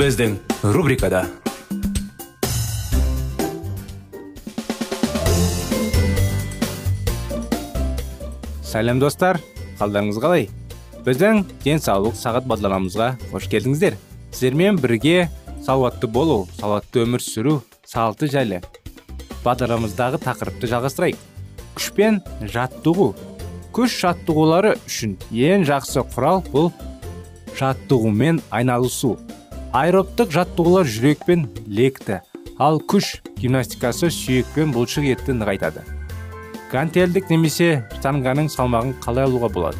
Біздің рубрикада сәлем достар қалдарыңыз қалай біздің денсаулық сағат бағдарламамызға қош келдіңіздер сіздермен бірге салауатты болу салауатты өмір сүру салты жайлы бағдарламамыздағы тақырыпты жалғастырайық күшпен жаттығу күш жаттығулары үшін ең жақсы құрал бұл жаттығумен айналысу аэробтық жаттығулар жүрек пен лекті. Ал күш гимнастикасы сүйек пен бұлшық етті нығайтады. Гантельдік немесе штанганың салмағын қалай алуға болады?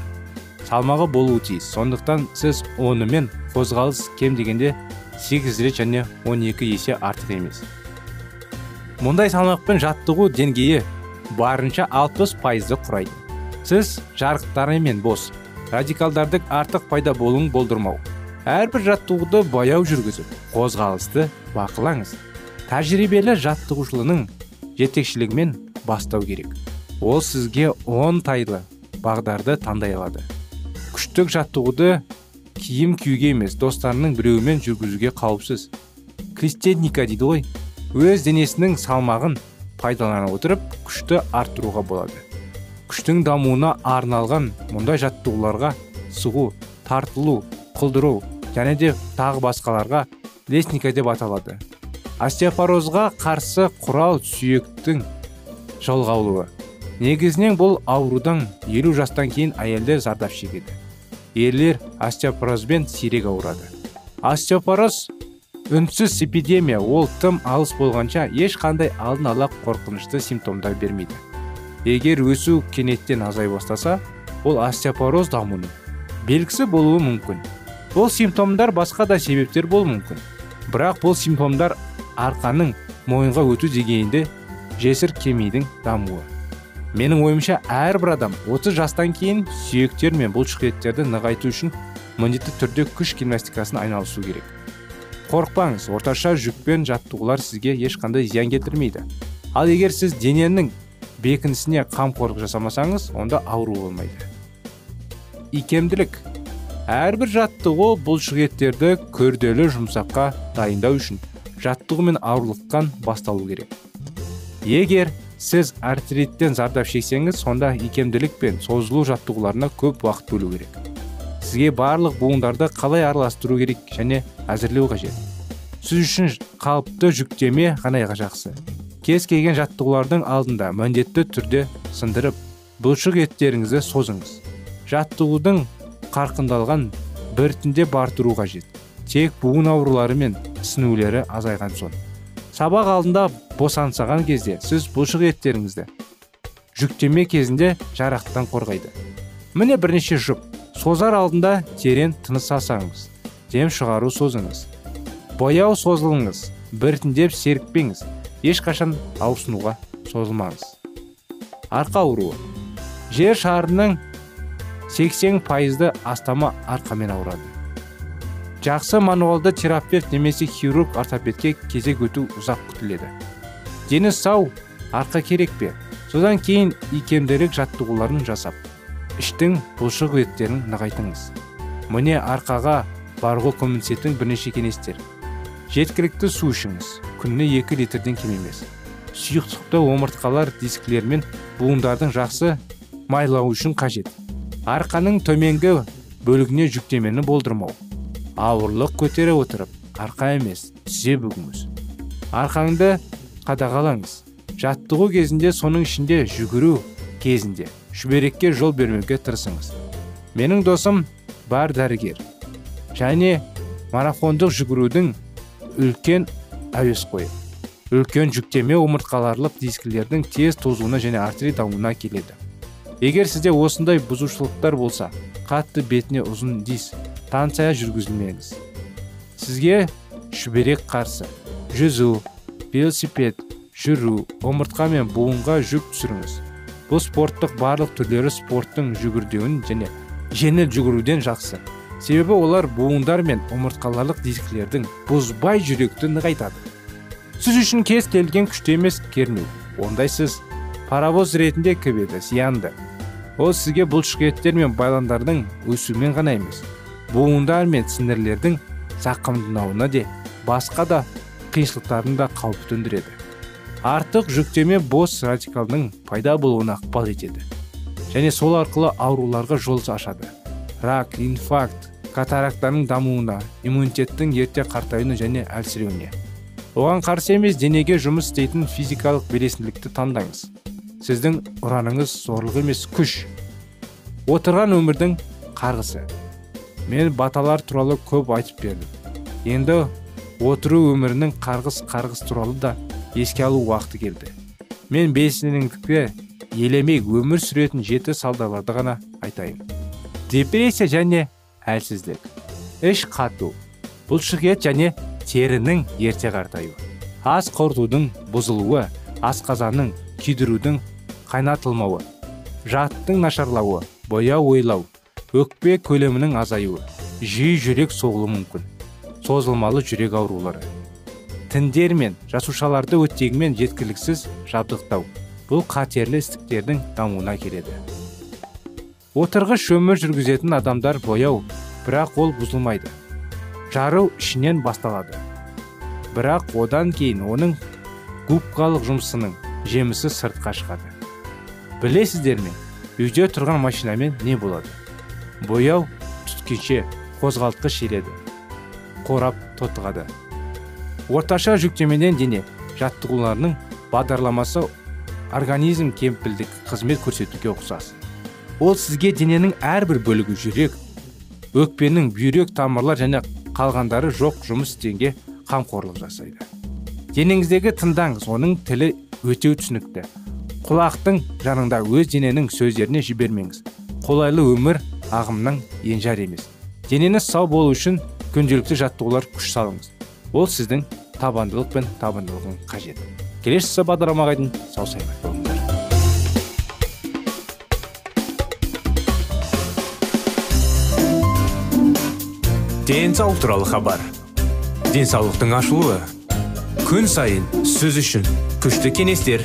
Салмағы болуы тиіс. Сондықтан сіз онымен қозғалыс кем дегенде 8 рет және 12 есе артық емес. Мұндай салмақпен жаттығу деңгейі барынша 60 пайызды құрайды. Сіз жарықтарымен бос. Радикалдардың артық пайда болуын болдырмау. Әрбір жаттығуды баяу жүргізіп қозғалысты бақылаңыз. Тәжірибелі жаттығушылының жетекшілігімен бастау керек. Ол сізге оңтайлы бағдарды таңдай алады күштік жаттығуды киім киюге емес достарының біреуімен жүргізуге қауіпсіз. Кристенника дейді ғой. Өз денесінің салмағын пайдалана отырып күшті арттыруға болады. Күштің дамуына арналған мұндай жаттығуларға сұғу тартылу қылдыру және де тағы басқаларға лестника деп аталады. Остеопорозға қарсы құрал сүйектің жолғаулығы негізінен бұл аурудан елу жастан кейін әйелдер зардап шегеді. Ерлер остеопорозбен сирек ауырады. Остеопороз үнсіз эпидемия. Ол тым алыс болғанша ешқандай алдын ала қорқынышты симптомдар бермейді. Егер өсу кенеттен азай бастаса ол остеопороз дамуының белгісі болуы мүмкін. Бұл симптомдар басқа да себептер болуы мүмкін. Бірақ бұл симптомдар арқаның мойынға өту дегенде жесір кемейдің дамуы. Менің ойымша әрбір адам 30 жастан кейін сүйектер мен бұлшық еттерді нығайту үшін міндетті түрде күш гимнастикасын айналысу керек. Қорықпаңыз орташа жүкпен жаттығулар сізге ешқандай зиян келтірмейді. Ал егер сіз дененің бекінісіне қамқорлық жасамасаңыз онда ауру болмайды. Икемділік әрбір жаттығу бұлшық еттерді күрделі жұмсаққа дайындау үшін жаттығу мен ауырлықтан басталу керек. Егер сіз артриттен зардап шексеңіз сонда икемділік пен созылу жаттығуларына көп уақыт бөлу керек. Сізге барлық буындарды қалай араластыру керек және әзірлеу қажет. Сіз үшін қалыпты жүктеме ғана жақсы. Кез келген жаттығулардың алдында міндетті түрде сындырып бұлшық еттеріңізді созыңыз. Жаттығудың қарқындалған біртіндеп артыру қажет. Тек буын аурулары мен ісінулері азайған соң. Сабақ алдында босансаған кезде сіз бұлшық еттеріңізді жүктеме кезінде жарақтан қорғайды. Міне бірнеше жұп. Созар алдында терең тыныс алсаңыз дем шығару созыңыз. Бояу созылыңыз біртіндеп серікпеңіз. Ешқашан ауырсынуға созылмаңыз. Арқа ауруы. Жер шарының 80 пайызды астамы арқамен ауырады. Жақсы мануалды терапевт немесе хирург ортопедке кезек өту ұзақ күтіледі. Дені сау арқа керек пе? Содан кейін икемдірек жаттығуларын жасап іштің бұлшық еттерін нығайтыңыз. Міне арқаға барғу көмектесетін бірнеше кеңестер. Жеткілікті су ішіңіз күніне 2 литрден кем емес. Сұйықтықты омыртқалар дискілер мен буындардың жақсы майлау үшін қажет. Арқаның төменгі бөлігіне жүктемені болдырмау. Ауырлық көтере отырып арқа емес тізе бүгіңіз. Арқаңды қадағалаңыз. Жаттығу кезінде соның ішінде жүгіру кезінде шүберекке жол бермеуге тырысыңыз. Менің досым бар дәрігер. Және марафондық жүгірудің үлкен әуесқойы үлкен жүктеме омыртқаларлық дискілердің тез тозуына және артерий дамуына келеді. Егер сізде осындай бұзушылықтар болса қатты бетіне ұзын дис станция жүргізілмеңіз. Сізге шүберек қарсы жүзу велосипед жүру омыртқа мен буынға жүк түсіріңіз. Бұл спорттық барлық түрлері спорттың жүгірдеуін және жеңіл жүгіруден жақсы. Себебі олар буындар мен омыртқаларлық дискілердің бұзбай жүректі нығайтады. Сіз үшін кез келген күшті емес кернеу ондай сіз паровоз ретінде кібеді зиянды. Ол сізге бұлшықеттер мен байландардың өсуімен ғана емес буындар мен сіңірлердің зақымдануына де басқа да қиыншылықтардың да қауіп төндіреді. Артық жүктеме бос радикалдың пайда болуына ықпал етеді. Және сол арқылы ауруларға жол ашады. Рак инфаркт катарактаның дамуына иммунитеттің ерте қартаюына және әлсіреуіне. Оған қарсы емес денеге жұмыс істейтін физикалық белесінділікті таңдаңыз. Сіздің ұраныңыз зорлық емес күш. Отырған өмірдің қарғысы. Мен баталар туралы көп айтып бердім. Енді отыру өмірінің қарғыс қарғыс туралы да еске алу уақыты келді. Мен белсенділікті елемей өмір сүретін жеті салдарларды ғана айтайын. Депрессия және әлсіздік іш қату бұлшықет және терінің ерте қартаюы ас қорытудың бұзылуы асқазанның күйдірудің қайнатылмауы жаттың нашарлауы бояу ойлау өкпе көлемінің азаюы жиі жүрек соғылуы мүмкін. Созылмалы жүрек аурулары. Тіндер мен жасушаларды оттегімен жеткіліксіз жабдықтау. Бұл қатерлі ісіктердің дамуына келеді. Отырғыш өмір жүргізетін адамдар бояу бірақ ол бұзылмайды. Жару ішінен басталады. Бірақ одан кейін оның губкалық жұмысының жемісі сыртқа шығады. Білесіздер ме? Үйде тұрған машинамен не болады? Бояу түскенше қозғалтқыш ереді қорап тотығады. Орташа жүктемеден дене жаттығуларының бағдарламасы организм кемпілдік қызмет көрсетуге ұқсас. Ол сізге дененің әрбір бөлігі жүрек өкпенің бүйрек тамырлар және қалғандары жоқ жұмыс істеуге қамқорлық жасайды. Денеңіздегі тыңдаңыз оның тілі өте түсінікті. Құлақтың жанында өз дененің сөздеріне жібермеңіз. Қолайлы өмір ағымның енжар емес. Денеңіз сау болу үшін күнделікті жаттығулар күш салыңыз. Ол сіздің табандылық пен табандылығың қажет. Келесі бағдарламаға дейін сау саламат болыңыздар денсаулық туралы хабар. Денсаулықтың ашылуы. Күн сайын сөз үшін күшті кеңестер.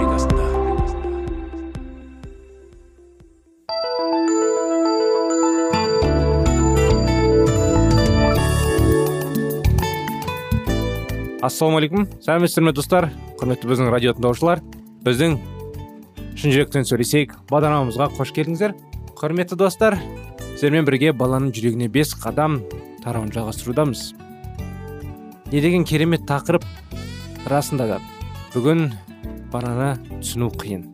Ассалаумағалейкум сәлеметсіздер ме достар? Құрметті біздің радио тыңдаушылар біздің шын жүректен сөйлесейік. Бағдарламамызға қош келдіңіздер. Құрметті достар сіздермен бірге баланың жүрегіне бес қадам тарауын жалғастырудамыз. Не деген керемет тақырып? Расында да бүгін баланы түсіну қиын.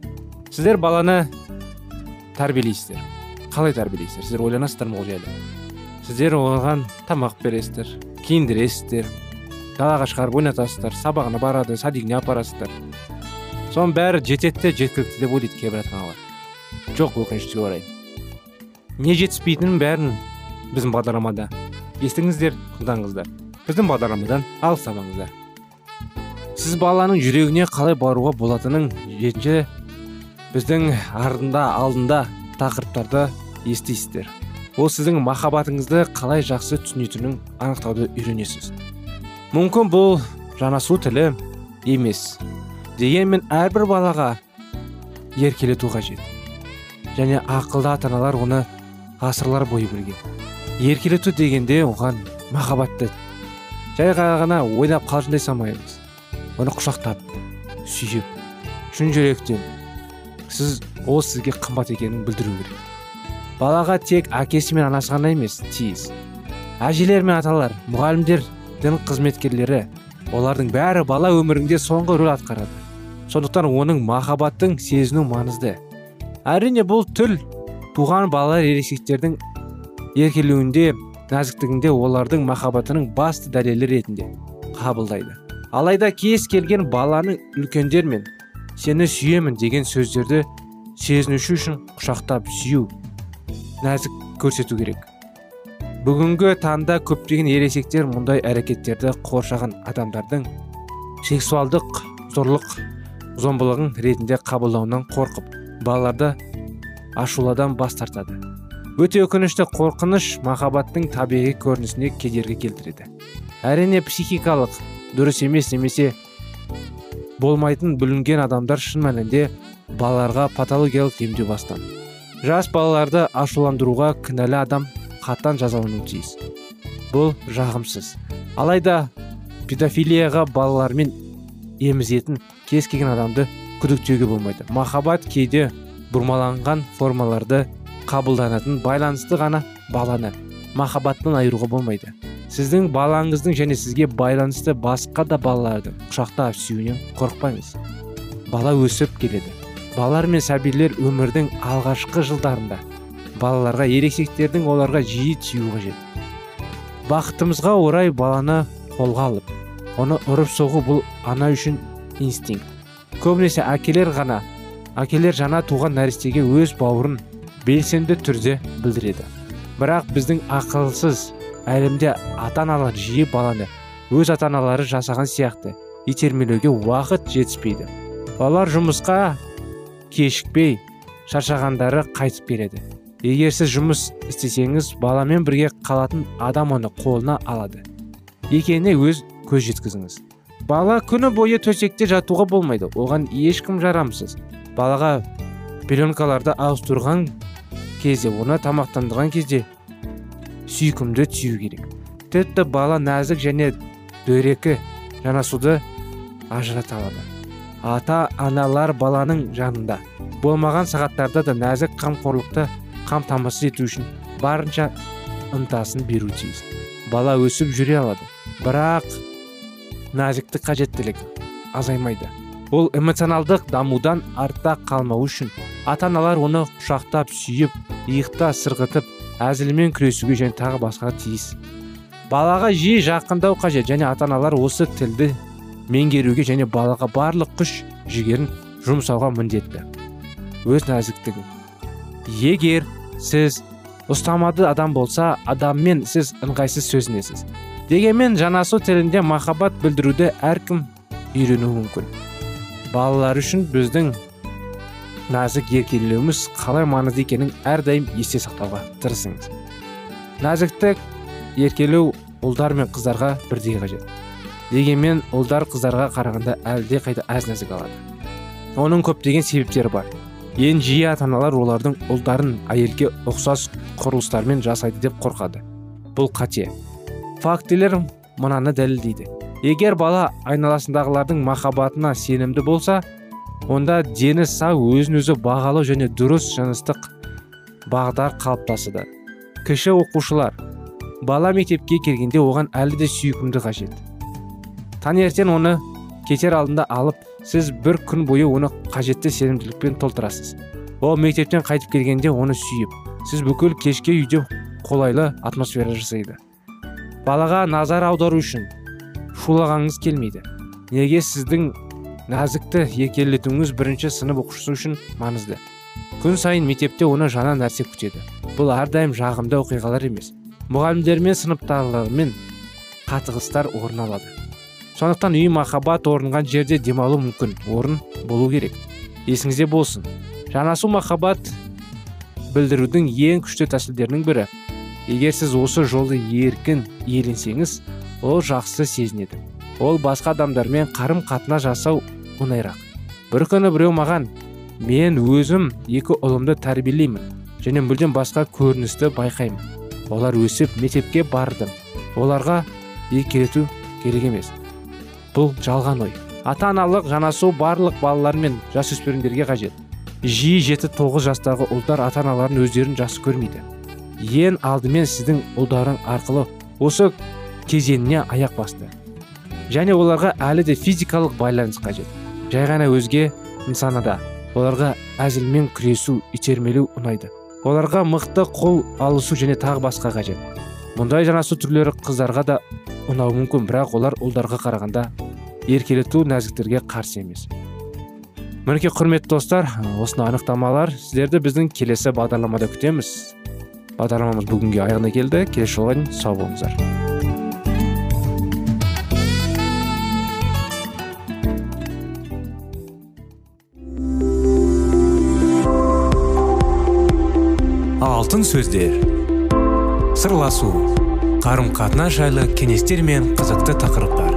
Сіздер баланы тәрбиелейсіздер. Қалай тәрбиелейсіздер? Сіздер ойланасыздар ма ол жайлы? Сіздер оған тамақ бересіздер киіндіресіздер. Далаға шығарып ойнатасыздар сабағына барады садигіне апарасыздар соның бәрі жетеді де жеткілікті деп ойлайды кейбір ата аналар жоқ өкінішке орай не жетіспейтінін бәрін біздің бағдарламада естіңіздер тыңдаңыздар. Біздің бағдарламадан алыстамаңыздар сіз баланың жүрегіне қалай баруға болатынын жетінші біздің ардында алдында тақырыптарды естисіздер. Ол сіздің махаббатыңызды қалай жақсы түсінетінін анықтауды үйренесіз. Мүмкін бұл жанасу тілі емес дегенмен әрбір балаға еркелету қажет. Және ақылды ата аналар оны ғасырлар бойы білген. Еркелету дегенде оған махаббатты жай ғана ойнап қалжыңдай салмаймыз. Оны құшақтап сүйіп шын жүректен сіз ол сізге қымбат екенін білдіру керек. Балаға тек әкесі мен анасы ғана емес тиіс. Әжелер мен аталар мұғалімдер дін қызметкерлері олардың бәрі бала өмірінде соңғы рөл атқарады. Сондықтан оның махаббаттың сезіну маңызды. Әрине бұл тіл туған балалар ересектердің еркелеуінде нәзіктігінде олардың махаббатының басты дәлелі ретінде қабылдайды. Алайда кез келген баланың үлкендер мен сені сүйемін деген сөздерді сезінуші үшін құшақтап сүю нәзік көрсету керек. Бүгінгі таңда көптеген ересектер мұндай әрекеттерді қоршаған адамдардың сексуалдық зорлық зомбылығын ретінде қабылдауынан қорқып балаларды ашуладан бас тартады. Өте өкінішті қорқыныш махаббаттың табиғи көрінісіне кедергі келтіреді. Әрине психикалық дұрыс емес немесе болмайтын бүлінген адамдар шын мәнінде балаларға патологиялық емдеу бастан. Жас балаларды ашуландыруға кінәлі адам қатаң жазалануы тиіс. Бұл жағымсыз. Алайда педофилияға балалармен емізетін кез келген адамды күдіктеуге болмайды. Махаббат кейде бұрмаланған формаларды қабылданатын байланысты ғана баланы махаббаттан айыруға болмайды. Сіздің балаңыздың және сізге байланысты басқа да балалардың құшақтап сүюінен қорықпаңыз. Бала өсіп келеді. Балалар мен сәбилер өмірдің алғашқы жылдарында балаларға ересектердің оларға жиі тию қажет. Бақытымызға орай баланы қолға алып оны ұрып соғу бұл ана үшін инстинкт. Көбінесе әкелер ғана әкелер жаңа туған нәрестеге өз бауырын белсенді түрде білдіреді. Бірақ біздің ақылсыз әлемде ата аналар жиі баланы өз ата аналары жасаған сияқты итермелеуге уақыт жетіспейді. Балалар жұмысқа кешікпей шаршағандары қайтып келеді. Егер сіз жұмыс істесеңіз баламен бірге қалатын адам оны қолына алады. Екеніне өз көз жеткізіңіз. Бала күні бойы төсекте жатуға болмайды. Оған ешкім жарамсыз. Балаға пеленкаларды ауыстырған кезде оны тамақтандырған кезде сүйкімді түю керек. Тіпті бала нәзік және дөрекі жанасуды ажырата алады. Ата аналар баланың жанында. Болмаған сағаттарда да нәзік қамқорлықты қамтамасыз ету үшін барынша ынтасын беру тиіс. Бала өсіп жүре алады бірақ нәзіктік қажеттілік азаймайды. Ол эмоционалдық дамудан артта қалмау үшін ата аналар оны құшақтап сүйіп иықта сырғытып әзілмен күресуге және тағы басқа тиіс. Балаға жиі жақындау қажет және ата аналар осы тілді меңгеруге және балаға барлық күш жігерін жұмсауға міндетті. Өз нәзіктігін. Егер сіз ұстамады адам болса адаммен сіз ыңғайсыз сөзінесіз дегенмен жанасу тілінде махаббат білдіруді әркім үйренуі мүмкін. Балалар үшін біздің нәзік еркелеуіміз қалай маңызды екенін әрдайым есте сақтауға тырысыңыз. Нәзіктік еркелеу ұлдар мен қыздарға бірдей қажет. Дегенмен ұлдар қыздарға қарағанда әлде қайда әз нәзік алады. Оның көптеген себептері бар. Ең жиі ата аналар олардың ұлдарын әйелге ұқсас құрылыстармен жасайды деп қорқады. Бұл қате. Фактілер мынаны дәлелдейді. Егер бала айналасындағылардың махаббатына сенімді болса онда дені сау өзін өзі бағалау және дұрыс жыныстық бағдар қалыптасады. Кіші оқушылар. Бала мектепке келгенде оған әлі де сүйкімді қажет. Таңертең оны кетер алдында алып сіз бір күн бойы оны қажетті сенімділікпен толтырасыз. Ол мектептен қайтып келгенде оны сүйіп сіз бүкіл кешке үйде қолайлы атмосфера жасайды. Балаға назар аудару үшін шулағаныңыз келмейді. Неге сіздің нәзікті еркелетуіңіз бірінші сынып оқушысы үшін маңызды. Күн сайын мектепте оны жаңа нәрсе күтеді. Бұл әрдайым жағымды оқиғалар емес. Мұғалімдермен сыныптағылармен қатығыстар орын алады. Сондықтан үй махаббат орынған жерде демалу мүмкін орын болу керек. Есіңізде болсын. Жанасу махаббат білдірудің ең күшті тәсілдерінің бірі. Егер сіз осы жолды еркін иеленсеңіз ол жақсы сезінеді. Ол басқа адамдармен қарым қатына жасау оңайырақ. Бір күні біреу маған мен өзім екі ұлымды тәрбиелеймін және мүлдем басқа көріністі байқаймын. Олар өсіп мектепке бардым оларға еркелету керек емес. Бұл жалған ой. Ата аналық жанасу барлық балалар мен жасөспірімдерге қажет. Жиі жеті тоғыз жастағы ұлдар ата аналарын өздерін жақсы көрмейді. Ең алдымен сіздің ұлдарың арқылы осы кезеңіне аяқ басты. Және оларға әлі де физикалық байланыс қажет. Жай ғана өзге нысанада оларға әзілмен күресу итермелеу ұнайды. Оларға мықты қол алысу және тағы басқа қажет. Мұндай жанасу түрлері қыздарға да ұнауы мүмкін бірақ олар ұлдарға қарағанда еркелету нәзіктерге қарсы емес. Мінекей құрметті достар осыны анықтамалар сіздерді біздің келесі бағдарламада күтеміз. Бағдарламамыз бүгінге аяғына келді. Келесі жолға дейін сау болыңыздар. Алтын сөздер. Сырласу. Қарым қатынас жайлы кеңестер мен қызықты тақырыптар.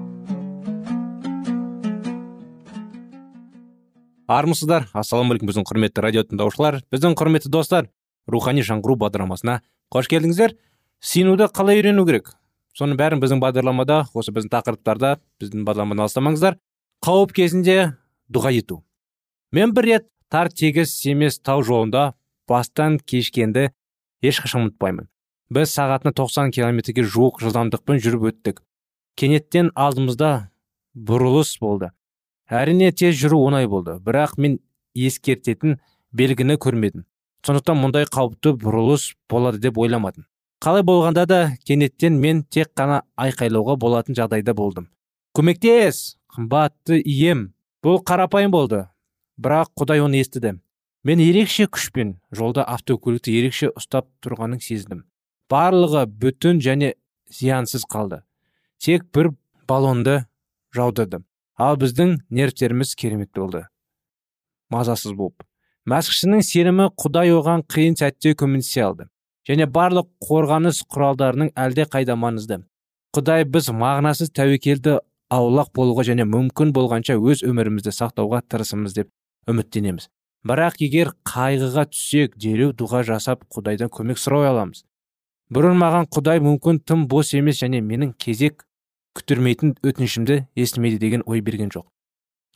Армысыздар ассалаумағалейкум біздің құрметті радио тыңдаушылар біздің құрметті достар рухани жаңғыру бағдарламасына қош келдіңіздер. Сенуді қалай үйрену керек? Соның бәрін біздің бағдарламада осы біздің тақырыптарда біздің бағдарламадан алыстамаңыздар. Қауіп кезінде дұға ету. Мен бір рет тар тегіс семес тау жолында бастан кешкенді ешқашан ұмытпаймын. Біз сағатына 90 километрге жуық жылдамдықпен жүріп өттік. Кенеттен алдымызда бұрылыс болды. Әрине тез жүру оңай болды бірақ мен ескертетін белгіні көрмедім. Сондықтан мұндай қауіпті бұрылыс болады деп ойламадым. Қалай болғанда да кенеттен мен тек қана айқайлауға болатын жағдайда болдым. Көмектес қымбатты ием. Бұл қарапайым болды бірақ құдай оны естіді. Мен ерекше күшпен жолда автокөлікті ерекше ұстап тұрғанын сездім. Барлығы бүтін және зиянсыз қалды. Тек бір баллонды жаудырдым. Ал біздің нервтеріміз керемет болды. Мазасыз болып. Мәсіхшінің сенімі құдай оған қиын сәтте көмектесе алды. Және барлық қорғаныс құралдарының әлде қайда маңызды. Құдай біз мағынасыз тәуекелді аулақ болуға және мүмкін болғанша өз өмірімізді сақтауға тырысымыз деп үміттенеміз. Бірақ егер қайғыға түссек дереу дұға жасап құдайдан көмек сұрай аламыз. Бұрын маған құдай мүмкін тым бос емес және менің кезек күттірмейтін өтінішімді естімейді деген ой берген жоқ.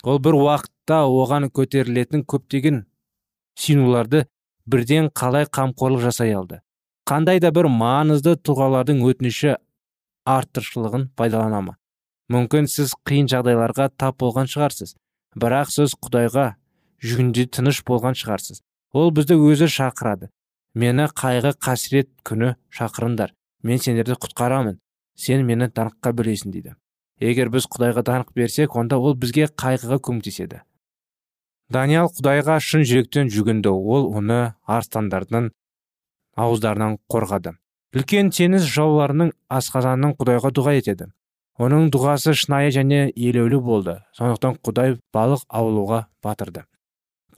Ол бір уақытта оған көтерілетін көптеген синуларды бірден қалай қамқорлық жасай алды? Қандай да бір маңызды тұлғалардың өтініші артықшылығын пайдалана ма? Мүмкін сіз қиын жағдайларға тап болған шығарсыз бірақ сіз құдайға жүгінде тыныш болған шығарсыз. Ол бізді өзі шақырады. Мені қайғы қасірет күні шақырыңдар. Мен сендерді құтқарамын. Сен мені даңққа бөлейсің дейді. Егер біз құдайға даңқ берсек онда ол бізге қайғыға көмектеседі. Даниял құдайға шын жүректен жүгінді. Ол оны арыстандардың ауыздарынан қорғады. Үлкен теңіз жауларының асқазанын құдайға дұға етеді. Оның дұғасы шынайы және елеулі болды. Сондықтан құдай балық аулауға батырды.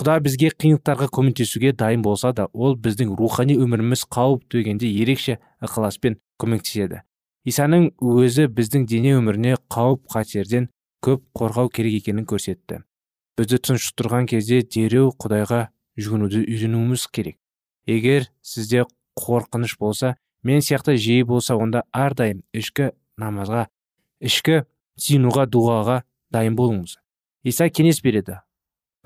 Құдай бізге қиындықтарға көмектесуге дайын болса да ол біздің рухани өміріміз қауіп төгенде ерекше ықыласпен көмектеседі. Исаның өзі біздің дене өміріне қауіп қатерден көп қорғау керек екенін көрсетті. Бізді тұншықтырған кезде дереу құдайға жүгінуді үйренуіміз керек. Егер сізде қорқыныш болса мен сияқты жиі болса онда әрдайым ішкі намазға ішкі синуға дұғаға дайын болыңыз. Иса кеңес береді.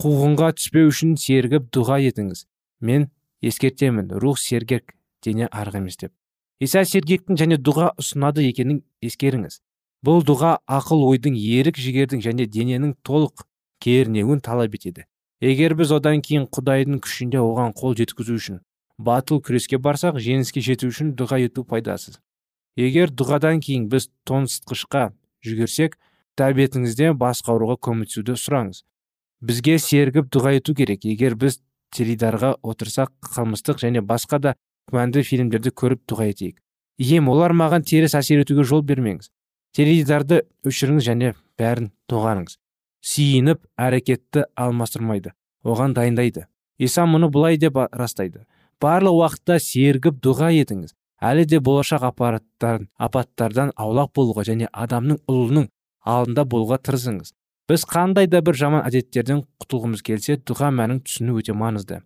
Қуғынға түспеу үшін сергіп дұға етіңіз. Мен ескертемін рух сергек дене арық емес деп. Иса сергектің және дұға ұсынады екенін ескеріңіз. Бұл дұға ақыл ойдың ерік жігердің және дененің толық кернеуін талап етеді. Егер біз одан кейін құдайдың күшінде оған қол жеткізу үшін батыл күреске барсақ жеңіске жету үшін дұға ету пайдасыз. Егер дұғадан кейін біз тоңсытқышқа жүгірсек тәбетіңізде басқа ауруға көмектесуді сұраңыз. Бізге сергіп дұға ету керек. Егер біз теледидарға отырсақ қылмыстық және басқа да күмәнді фильмдерді көріп дұға етейік. Ием олар маған теріс әсер етуге жол бермеңіз. Теледидарды өшіріңіз және бәрін доғарыңыз сиініп әрекетті алмастырмайды. Оған дайындайды. Иса мұны былай деп растайды. Барлық уақытта сергіп дұға етіңіз. Әлі де болашақ аппараттан апаттардан аулақ болуға және адамның ұлының алдында болуға тырысыңыз. Біз қандай да бір жаман әдеттерден құтылғымыз келсе дұға мәнін түсіну өте маңызды.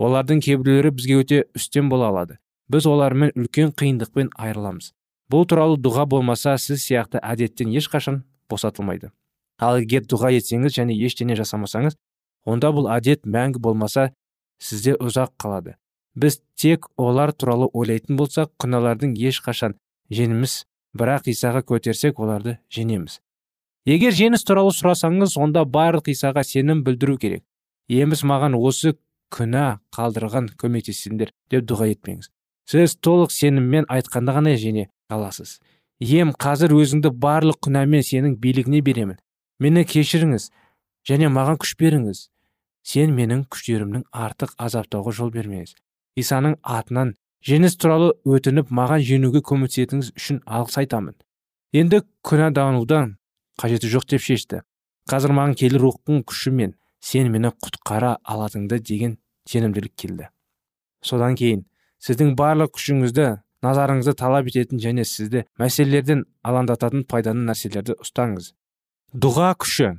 Олардың кейбіреулері бізге өте үстем бола алады. Біз олармен үлкен қиындықпен айырыламыз. Бұл туралы дұға болмаса сіз сияқты әдеттен ешқашан босатылмайды. Ал егер дұға етсеңіз және ештеңе жасамасаңыз онда бұл әдет мәңгі болмаса сізде ұзақ қалады. Біз тек олар туралы ойлайтын болсақ күнәлардың ешқашан жеңіміз. Бірақ исаға көтерсек оларды жеңеміз. Егер жеңіс туралы сұрасаңыз онда барлық исаға сенім білдіру керек. Еміз маған осы күнә қалдырған көмектессеңдер деп дұға етпеңіз. Сіз толық сеніммен айтқанда ғана жеңе аласыз. Ем қазір өзіңді барлық күнәмен сенің билігіне беремін. Мені кешіріңіз және маған күш беріңіз. Сен менің күштерімнің артық азаптауға жол бермеңіз. Исаның атынан жеңіс туралы өтініп маған жеңуге көмектесетіңіз үшін алғыс айтамын. Енді күнәданудан қажеті жоқ деп шешті. Қазір маған келі рухтың күшімен. Сен мені құтқара алатынды деген сенімділік келді. Содан кейін сіздің барлық күшіңізді назарыңызды талап ететін және сізді мәселелерден алаңдататын пайданы нәрселерді ұстаңыз. Дұға күші.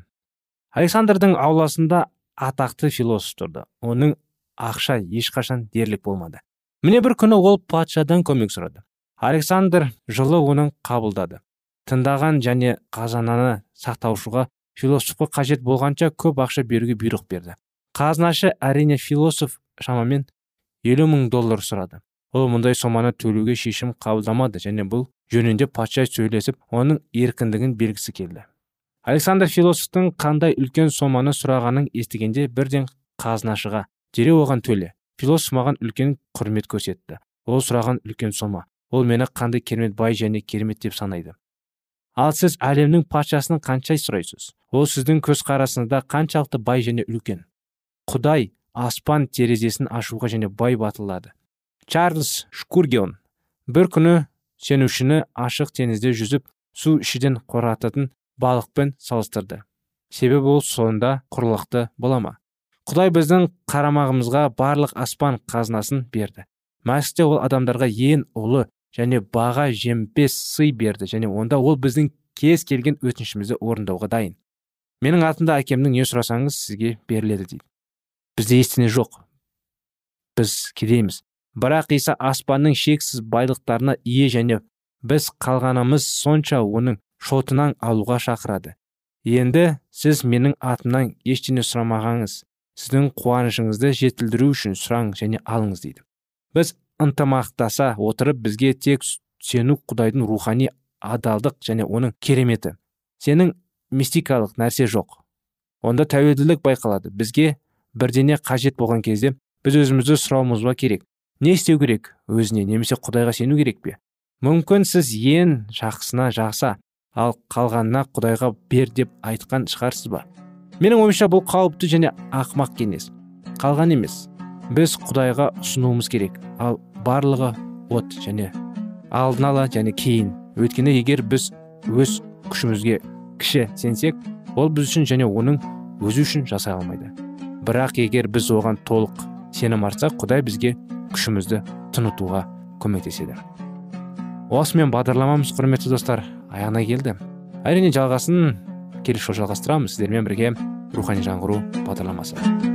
Александрдың ауласында атақты философ тұрды. Оның ақша ешқашан дерлік болмады. Міне бір күні ол патшадан көмек сұрады. Александр жылы оның қабылдады. Тыңдаған және қазананы сақтаушыға философқа қажет болғанша көп ақша беруге бұйрық берді. Қазынашы әрине философ шамамен елу мың доллар сұрады. Ол мұндай соманы төлеуге шешім қабылдамады және бұл жөнінде патша сөйлесіп оның еркіндігін бергісі келді. Александр философтың қандай үлкен соманы сұрағанын естігенде бірден қазынашыға дереу оған төле. Философ маған үлкен құрмет көрсетті. Ол сұраған үлкен сома. Ол мені қандай керемет бай және керемет деп санайды. Ал сіз әлемнің патшасының қанша сұрайсыз? Ол сіздің көзқарасыңызда қаншалықты бай және үлкен? Құдай аспан терезесін ашуға және бай батылады чарльз шкургион бір күні сенушіні ашық теңізде жүзіп су ішеден қорататын балықпен салыстырды. Себебі ол сонда құрлықты бола ма? Құдай біздің қарамағымызға барлық аспан қазынасын берді. Мәсіхте ол адамдарға ең ұлы және баға жемпес сый берді және онда ол біздің кез келген өтінішімізді орындауға дайын. Менің атымда әкемнің не сұрасаңыз сізге беріледі дейді. Бізде ештеңе жоқ. Біз кедейміз. Бірақ иса аспанның шексіз байлықтарына ие және біз қалғанымыз сонша оның шотынан алуға шақырады. Енді сіз менің атымнан ештеңе сұрамағаңыз сіздің қуанышыңызды жетілдіру үшін сұраңыз және алыңыз дейді. Біз ынтымақтаса отырып бізге тек сену құдайдың рухани адалдық және оның кереметі. Сенің мистикалық нәрсе жоқ. Онда тәуелділік байқалады. Бізге бірдене қажет болған кезде біз өзімізді сұрауымыз керек. Не істеу керек? Өзіне немесе құдайға сену керек пе? Мүмкін сіз ең жақсына жақса ал қалғанына құдайға бер деп айтқан шығарсыз ба? Менің ойымша бұл қауіпті және ақмақ кеңес. Қалған емес біз құдайға ұсынуымыз керек ал барлығы от және алдын ала және кейін. Өйткені егер біз өз күшімізге кіші сенсек ол біз үшін және оның өзі үшін жасай алмайды. Бірақ егер біз оған толық сенім артсақ құдай бізге күшімізді тынытуға көмектеседі. Осымен бағдарламамыз құрметті достар аяғына келді. Әрине жалғасын келесі жолы жалғастырамыз. Сіздермен бірге рухани жаңғыру бағдарламасы.